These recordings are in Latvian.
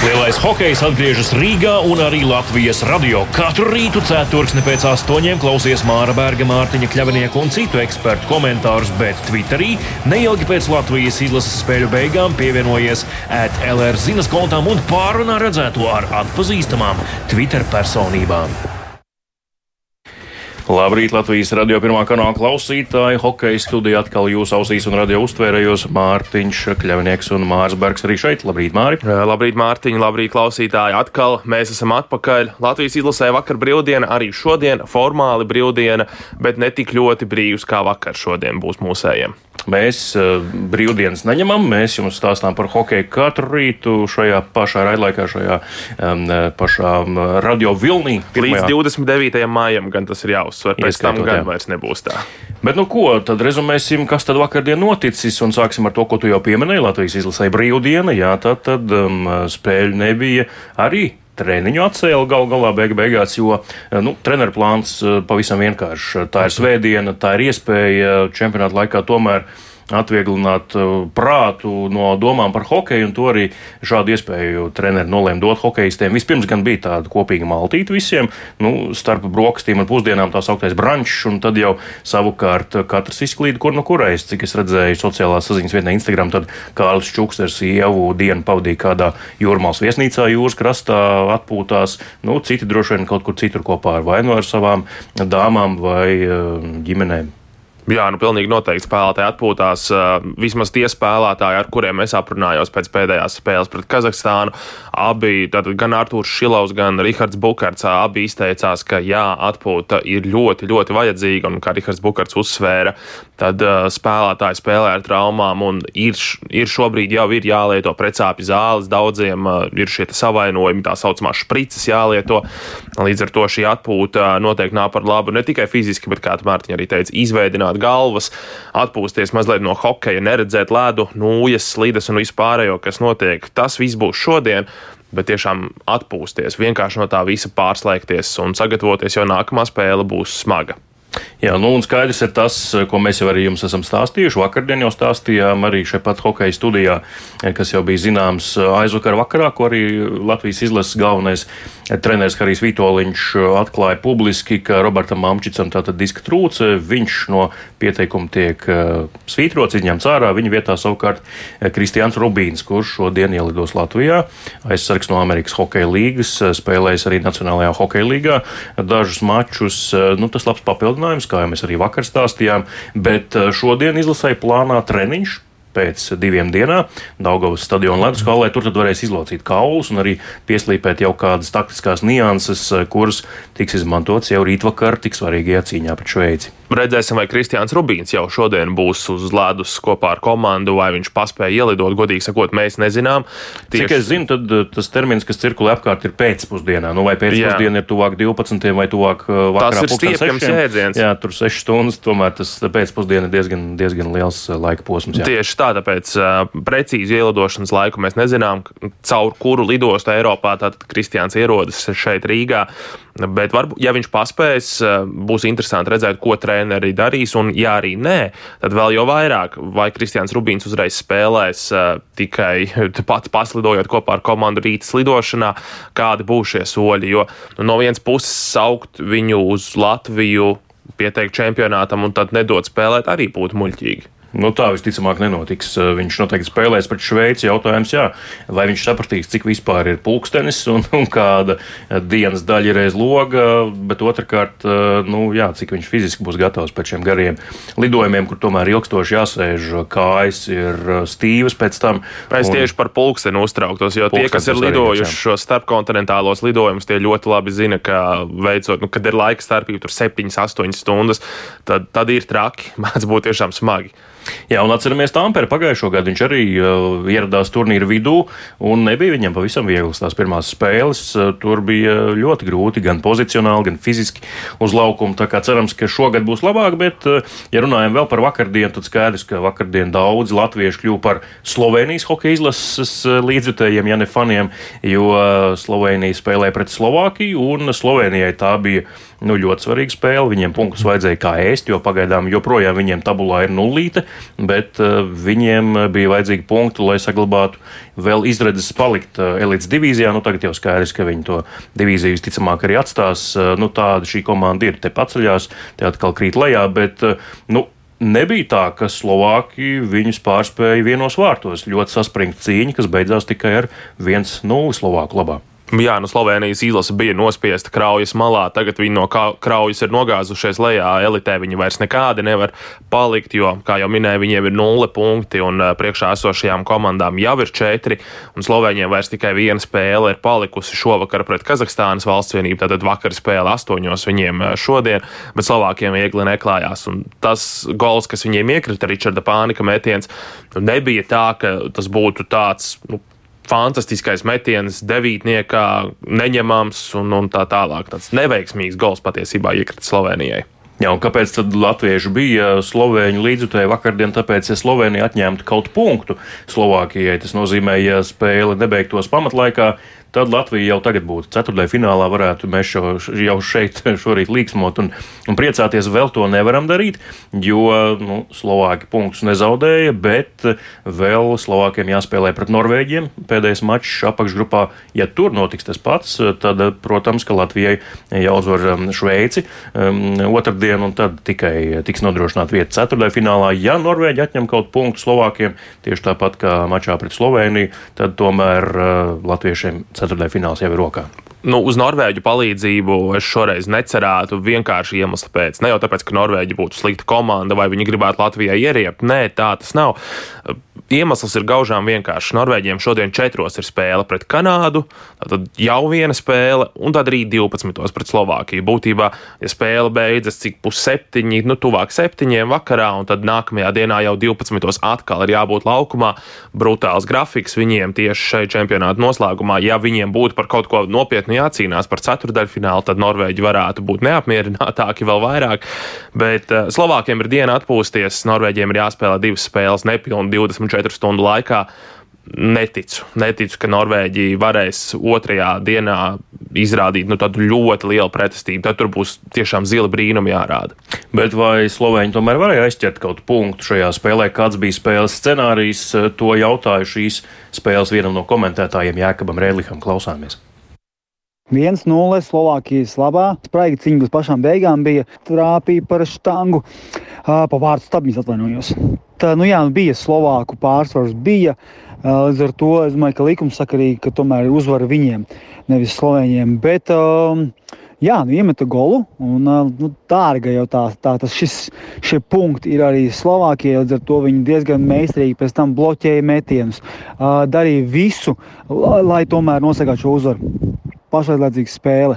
Lielais hokejs atgriežas Rīgā un arī Latvijas radio. Katru rītu ceturksni pēc astoņiem klausies Māra Berga, Mārtiņa Kļavinieku un citu ekspertu komentārus, bet Twitterī neilgi pēc Latvijas izlases spēļu beigām pievienojies ētlr zinas kontām un pārunā redzēto ar atpazīstamām Twitter personībām. Labrīt, Latvijas radio pirmā kanāla klausītāji. Hokeja studija atkal jūsu ausīs un radio uztvērējos. Mārtiņš, Kļavnieks un Mārs Bergs arī šeit. Labrīt, Māri! Labrīt, Mārtiņ, labrīt, klausītāji! Atkal mēs esam atpakaļ. Latvijas izlasē vakar brīvdiena, arī šodien formāli brīvdiena, bet ne tik ļoti brīvs kā vakar šodien būs mūsējiem. Mēs uh, brīvdienas neņemam, mēs jums stāstām par hokeju katru rītu šajā pašā raidlaikā, šajā um, pašā radio vilnī. Pirmajā. Līdz 29. maijam gan tas ir jāuzsver, pēc tam gan jā. vairs nebūs tā. Bet nu ko, tad rezumēsim, kas tad vakardien noticis un sāksim ar to, ko tu jau pieminēji. Latvijas izlasēja brīvdiena, jā, tad, tad um, spēļu nebija arī treniņu atcēla gal galā beig beigās, jo nu, treneru plāns pavisam vienkāršs. Tā ir svētdiena, tā ir iespēja čempionāta laikā tomēr atvieglināt uh, prātu no domām par hokeju, un to arī šādu iespēju treneri nolēma dot hokeistiem. Vispirms gan bija tāda kopīga maltīte visiem, nu, starp brokastīm un pusdienām tā sauktais brančs, un tad jau savukārt katrs izklīda, kur no kurais, cik es redzēju sociālās saziņas vietnē Instagram, tad Kārlis Čuks ar sievu dienu pavadīja kādā jūrmālas viesnīcā jūras krastā atpūtās, nu, citi droši vien kaut kur citur kopā ar vai nu ar savām dāmām vai uh, ģimenēm. Jā, nu pilnīgi noteikti spēlētāji atpūtās. Vismaz tie spēlētāji, ar kuriem es aprunājos pēc pēdējās spēles pret Kazahstānu, abi, tātad gan Artūrs Šilovs, gan Rihards Bukarts, abi izteicās, ka jā, atpūta ir ļoti, ļoti vajadzīga. Un kā Rihards Bukarts uzsvēra, tad uh, spēlētāji spēlē ar traumām un ir, ir šobrīd jau ir jālieto precāpju zāles. Daudziem uh, ir šie savainojumi, tā saucamās sprices jālieto. Līdz ar to šī atpūta noteikti nāk par labu ne tikai fiziski, bet, kā Mārtiņa arī teica, izveidināt galvas, atpūsties mazliet no hokeja, neredzēt ledu, nūjas, slides un vispārējo, kas notiek. Tas viss būs šodien. Bet tiešām atpūsties, vienkārši no tā visa pārslēgties un sagatavoties, jo nākamā spēle būs smaga. Jā, nu un skaidrs ir tas, ko mēs jau arī jums esam stāstījuši. Vakardien jau stāstījām arī šeit pat hokeja studijā, kas jau bija zināms aizvakar vakarā, ko arī Latvijas izlases galvenais treneris Harijs Vitoļņš atklāja publiski, ka Robertam Mamčicam tātad diska trūce, viņš no pieteikuma tiek svītrots, izņemts ārā, viņa vietā savukārt Kristians Rubīns, kurš šodien ielidos Latvijā, aizsargs no Amerikas hokeja līgas, spēlējis arī Nacionālajā hokeja līgā dažus mačus. Nu, tas labs papildinājums papildinājums, kā jau mēs arī vakar stāstījām, bet eh, šodien izlasēja plānā treniņš pēc diviem dienām Daugavas stadiona ledus halē. Tur tad varēs izlocīt kaulus un arī pieslīpēt jau kādas taktiskās nianses, eh, kuras tiks izmantotas jau rītvakar tik svarīgajā cīņā pret Šveici. Redzēsim, vai Kristians Rubīns jau šodien būs uz ledus kopā ar komandu, vai viņš paspēja ielidot. Godīgi sakot, mēs nezinām. Tieši... Cik es zinu, tad eh, tas termins, kas cirkulē apkārt, ir pēcpusdienā. Nu, vai pēcpusdiena ir tuvāk 12 vai tuvāk eh, vakarā? Tas ir stiepjams jēdziens. Jā, tur 6 stundas, tomēr tas pēcpusdiena ir diezgan, diezgan liels laika posms. Jā. Tieši tā, tāpēc precīzi ielidošanas laiku mēs nezinām, caur kuru lidostu Eiropā tātad Kristians ierodas šeit Rīgā. Bet, varbūt, ja viņš paspēs, būs interesanti redzēt, ko treneri darīs. Un, ja arī nē, tad vēl jau vairāk, vai Kristians Rubīns uzreiz spēlēs tikai pats paslidojot kopā ar komandu rītas lidošanā, kādi būs šie soļi. Jo nu, no vienas puses saukt viņu uz Latviju, pieteikt čempionātam un tad nedot spēlēt arī būtu muļķīgi. Nu, tā visticamāk nenotiks. Viņš noteikti spēlēs pret Šveici. Jautājums, jā, vai viņš sapratīs, cik vispār ir pulkstenis un, un kāda dienas daļa ir aiz loga, bet otrkārt, nu, jā, cik viņš fiziski būs gatavs pēc šiem gariem lidojumiem, kur tomēr ilgstoši jāsēž, kājas ir stīvas pēc tam. Es tieši par pulksteni uztrauktos, jo tie, kas ir lidojuši šos starpkontinentālos lidojumus, tie ļoti labi zina, ka veicot, nu, kad ir laika starpība, tur 7, 8 stundas, tad, tad ir traki, mēdz būt tiešām smagi. Jā, un atceramies, Tampere pagājušo gadu viņš arī uh, ieradās turnīra vidū, un nebija viņam pavisam vieglas tās pirmās spēles. Uh, tur bija ļoti grūti gan pozicionāli, gan fiziski uz laukuma. Tā kā cerams, ka šogad būs labāk, bet, uh, ja runājam vēl par vakardienu, tad skaidrs, ka vakardien daudz latviešu kļuva par Slovenijas hokeja izlases līdzjutējiem, ja ne faniem, jo Slovenija spēlēja pret Slovākiju, un Slovenijai tā bija nu, ļoti svarīga spēle. Viņiem punktus vajadzēja kā ēst, jo pagaidām joprojām viņiem tabulā ir nulīte. bet viņiem bija vajadzīgi punkti, lai saglabātu vēl izredzes palikt elites divīzijā. Nu, tagad jau skaidrs, ka viņi to divīziju visticamāk arī atstās. Nu, tāda šī komanda ir te paceļās, te atkal krīt lejā, bet nu, nebija tā, ka Slovāki viņus pārspēja vienos vārtos. Ļoti saspringta cīņa, kas beidzās tikai ar 1-0 Slovāku labā. Jā, nu Slovenijas izlase bija nospiesta kraujas malā. Tagad viņi no kraujas ir nogāzušies lejā. Elitē viņi vairs nekādi nevar palikt, jo, kā jau minēju, viņiem ir nulle punkti un priekšā esošajām komandām jau ir četri. Un Slovēņiem vairs tikai viena spēle ir palikusi šovakar pret Kazahstānas valsts vienību. Tātad vakar spēle astoņos viņiem šodien, bet Slovākiem viegli neklājās. Un tas gols, kas viņiem iekrita, Ričarda Pānika metiens, nebija tā, ka tas būtu tāds. Nu, fantastiskais metiens, devītniekā, neņemams un, un tā tālāk. Tāds neveiksmīgs gols patiesībā iekrita Slovenijai. Jā, un kāpēc tad latvieši bija slovēņu līdzutēji vakardien? Tāpēc, ja Slovenija atņemtu kaut punktu Slovākijai, tas nozīmē, ja spēle nebeigtos pamatlaikā, tad Latvija jau tagad būtu ceturtajā finālā. Varētu mēs šo, jau šeit šorīt līksmot un, un priecāties. Vēl to nevaram darīt, jo nu, Slovāki punktus nezaudēja, bet vēl Slovākiem jāspēlē pret Norvēģiem. Pēdējais mačs apakšgrupā, ja tur notiks tas pats, tad, protams, ka Latvijai jāuzvar um, Šveici um, otrdien, un tad tikai tiks nodrošināta vieta ceturtajā finālā. Ja Norvēģi atņem kaut punktu Slovākiem, tieši tāpat kā mačā pret Sloveniju, tad tomēr uh, latviešiem ceturtajā fināls jau ir rokā. Nu, uz Norvēģu palīdzību es šoreiz necerētu vienkārši iemeslu pēc. Ne jau tāpēc, ka Norvēģi būtu slikta komanda vai viņi gribētu Latvijai ieriept. Nē, tā tas nav. Iemesls ir gaužām vienkāršs. Norvēģiem šodien četros ir spēle pret Kanādu, tad jau viena spēle, un tad arī 12. pret Slovākiju. Būtībā, ja spēle beidzas cik pusseptiņi, nu tuvāk septiņiem vakarā, un tad nākamajā dienā jau 12. atkal ir jābūt laukumā. Brutāls grafiks viņiem tieši šai čempionāta noslēgumā. Ja viņiem būtu par kaut ko nopietnu jācīnās par ceturdaļfinālu, tad Norvēģi varētu būt neapmierinātāki vēl vairāk. Bet uh, Slovākiem ir diena atpūsties, Norvēģiem ir jāspēlē divas spēles nepilnīgi 24 četru stundu laikā. Neticu, neticu, ka Norvēģija varēs otrajā dienā izrādīt nu, tādu ļoti lielu pretestību. Tad tur būs tiešām zila brīnumi jārāda. Bet vai Slovēņi tomēr varēja aizķert kaut punktu šajā spēlē? Kāds bija spēles scenārijs? To jautāju šīs spēles vienam no komentētājiem, Jēkabam Rēliham. Klausāmies! 1-0 Slovākijas labā. Spraigi cīņa līdz pašām beigām bija trāpīja par štangu, pa vārdu stabņus atvainojos. Tā, nu jā, nu bija Slovāku pārsvars, bija. Līdz ar to es domāju, ka likumsakarīgi, ka tomēr ir uzvara viņiem, nevis Slovēņiem. Bet, jā, nu iemeta golu, un nu, dārga jau tā, tā tas šis, šie punkti ir arī Slovākijai. Līdz ar to viņi diezgan meistarīgi pēc tam bloķēja metienus, darīja visu, lai, lai tomēr nosargātu šo uzvaru pašaizliedzīga spēle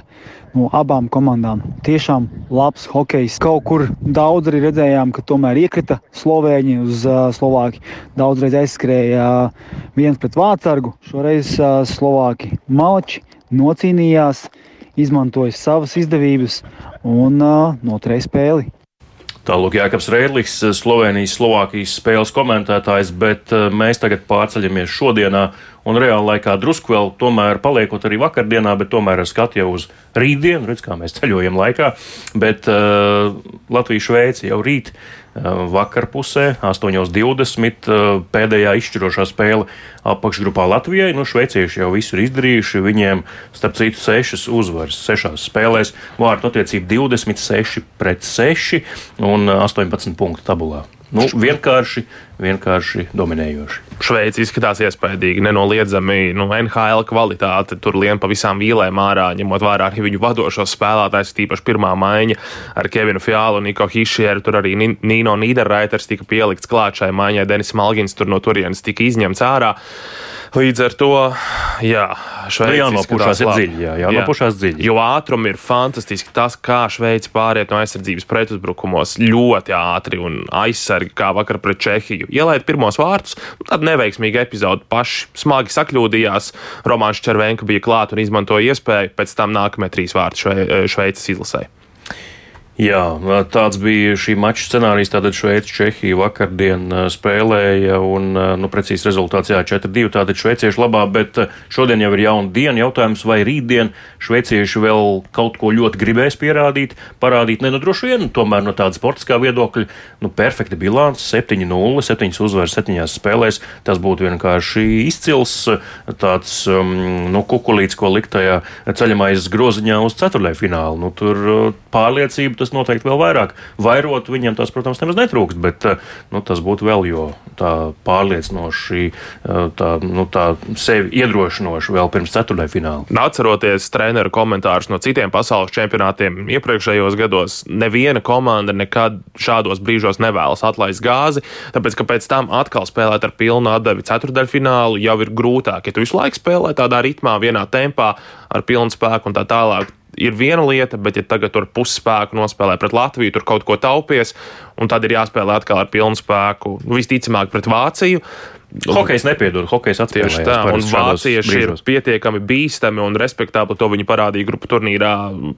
no abām komandām. Tiešām labs hokejs. Kaut kur daudz arī redzējām, ka tomēr iekrita Slovēņi uz uh, Slovāki. Daudzreiz aizskrēja uh, viens pret Vācargu, šoreiz uh, Slovāki Malači nocīnījās, izmantoja savas izdevības un uh, noturēja spēli. Tālāk Jānis Rēlis, Slovenijas, Slovākijas spēles komentētājs, bet mēs tagad pārceļamies šodienā un reāli laikā drusku vēl tomēr paliekot arī vakardienā, bet tomēr ar skatu jau uz rītdienu, redz, kā mēs ceļojam laikā, bet uh, Latvija-Šveici jau rīt uh, vakarpusē, 8.20. Uh, pēdējā izšķirošā spēle apakšgrupā Latvijai. Nu, šveicieši jau visu ir izdarījuši. Viņiem, starp citu, sešas uzvaras sešās spēlēs, vārtu attiecība 26 pret 6 un 18 punktu tabulā. Nu, vienkārši, vienkārši dominējoši. Šveice izskatās iespaidīgi, nenoliedzami. Nu, NHL kvalitāte tur lien pa visām vīlēm ārā, ņemot vērā arī viņu vadošos spēlētājus, tīpaši pirmā maiņa ar Kevinu Fialu un Niko Hišieru. Tur arī Nino Nīderraiters tika pielikts klāt šai maiņai, Denis Malgins tur no turienes tika izņemts ārā. Līdz ar to, jā, Šveice jānopušās dziļi. Jā, jānopušās dziļi. Jo ātrumi ir fantastiski. Tas, kā Šveice pāriet no aizsardzības pretuzbrukumos ļoti ātri un aizsargi, kā vakar pret Čehiju. Ielaid pirmos vārtus, tad neveiksmīga epizode. Paši smagi sakļūdījās. Romāns Červenka bija klāt un izmantoja iespēju, pēc tam nākamie trīs vārti šve, Šveices izlasē. Jā, tāds bija šī mača scenārijs. Tātad Šveice, Čehija vakardien spēlēja, un, nu, precīzi rezultāts jā, 4-2. Tātad šveicieši labā, bet šodien jau ir jauna diena. Jautājums, vai rītdien šveicieši vēl kaut ko ļoti gribēs pierādīt, parādīt, ne, nu, droši vien, tomēr no tāda sportiskā viedokļa, nu, perfekta bilants, 7-0, 7 uzvaras 7 spēlēs. Tas būtu vienkārši izcils tāds, um, nu, kukulīts, ko likt tajā ceļamais groziņā uz ceturtajā finālu. Nu, tur pārliecība tas noteikti vēl vairāk. Vairot viņam tas, protams, nemaz netrūkst, bet eh, nu, tas būtu vēl jo pārliecinoši, eh, tā, nu, tā sevi iedrošinoši vēl pirms ceturtajā fināla. Atceroties treneru komentārus no citiem pasaules čempionātiem iepriekšējos gados, neviena komanda nekad šādos brīžos nevēlas atlaist gāzi, tāpēc ka pēc tam atkal spēlēt ar pilnu atdevi ceturdaļfinālu jau ir grūtāk. Ja tu visu laiku spēlē tādā ritmā, vienā tempā, ar pilnu spēku un tā tālāk, ir viena lieta, bet, ja tagad tur pusspēku nospēlē pret Latviju, tur kaut ko taupies, un tad ir jāspēlē atkal ar pilnu spēku, nu, visticamāk, pret Vāciju. Hokejs nepiedod, hokejs atspēlējas. Tieši tā, un vācieši ir pietiekami bīstami un respektabli. To viņi parādīja grupu turnīrā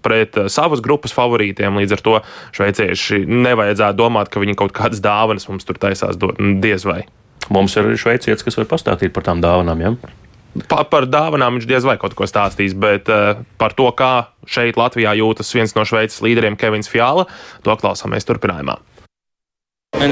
pret uh, savas grupas favorītiem. Līdz ar to šveicieši nevajadzētu domāt, ka viņi kaut kādas dāvanas mums tur taisās dot. Diez vai. Mums ir šveicietis, kas var pastāstīt par tām dāvanām. Ja? Pa, par dāvanām viņš diez vai kaut ko stāstīs, bet uh, par to, kā šeit Latvijā jūtas viens no Šveices līderiem, Kevins Fjāla, to klausāmies turpinājumā. Uh,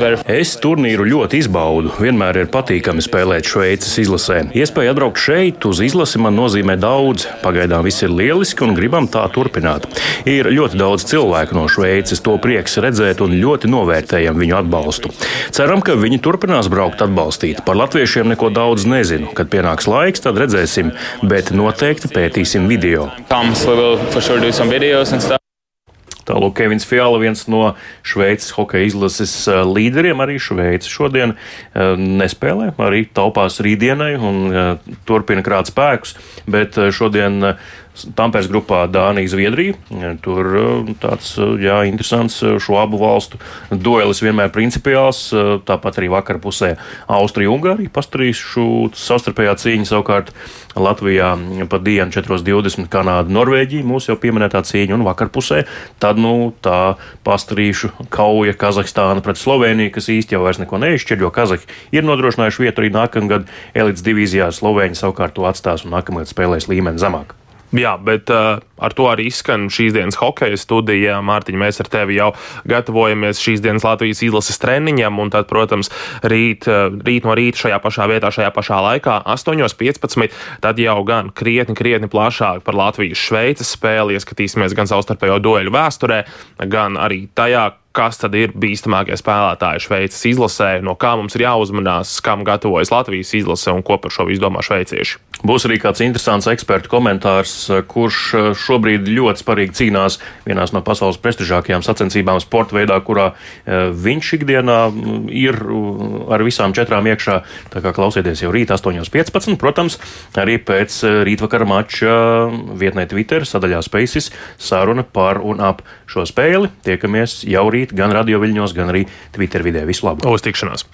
very... Es turnīru ļoti izbaudu. Vienmēr ir patīkami spēlēt Šveices izlasē. Iespēja atbraukt šeit uz izlasi man nozīmē daudz. Pagaidām viss ir lieliski un gribam tā turpināt. Ir ļoti daudz cilvēku no Šveices, to prieks redzēt un ļoti novērtējam viņu atbalstu. Ceram, ka viņi turpinās braukt atbalstīt. Par latviešiem neko daudz nezinu. Kad pienāks laiks, tad redzēsim, bet noteikti pētīsim video. Comes, Tālāk Kevins Fiala, viens no Šveices hokeja izlases eh, līderiem, arī Šveice šodien eh, nespēlē, arī taupās rītdienai un eh, turpina krāt spēkus, bet šodien Tampērs grupā Dānija, Zviedrija. Tur uh, tāds uh, jā, interesants uh, šo abu valstu duelis vienmēr principiāls. Tāpat arī vakar pusē Austrija, Ungārija pastarīšu savstarpējā cīņa savukārt Latvijā pa dienu 4.20 Kanāda, Norvēģija, mūsu jau pieminētā cīņa, un vakar pusē tad nu tā pastarīšu kauja Kazahstāna pret Sloveniju, kas īsti jau vairs neko neizšķir, jo Kazahi ir nodrošinājuši vietu arī nākamgad elites divīzijā, Slovēņi savukārt to atstās un nākamgad spēlēs līmeni zemāk. Jā, bet uh, ar to arī skan šīs dienas hokeja studija. Mārtiņ, mēs ar tevi jau gatavojamies šīs dienas Latvijas izlases treniņam, un tad, protams, rīt, uh, rīt no rīta šajā pašā vietā, šajā pašā laikā, 8.15. Tad jau gan krietni, krietni plašāk par Latvijas-Šveices spēli ieskatīsimies gan savstarpējo dueļu vēsturē, gan arī tajā, kas tad ir bīstamākie spēlētāji Šveices izlasē, no kā mums ir jāuzmanās, kam gatavojas Latvijas izlase un ko par šo visu domā šveicieši. Būs arī kāds interesants ekspertu komentārs, kurš eh, šobrīd ļoti sparīgi cīnās vienās no pasaules prestižākajām sacensībām sporta veidā, kurā eh, viņš ikdienā mm, ir uh, ar visām četrām iekšā. Tā kā klausieties jau rīt 8.15. Protams, arī pēc eh, rītvakara mača vietnē Twitter sadaļā Spaces saruna par un ap šo spēli. Tiekamies jau rīt gan radio viļņos, gan arī Twitter vidē. Visu labu! Uz tikšanos!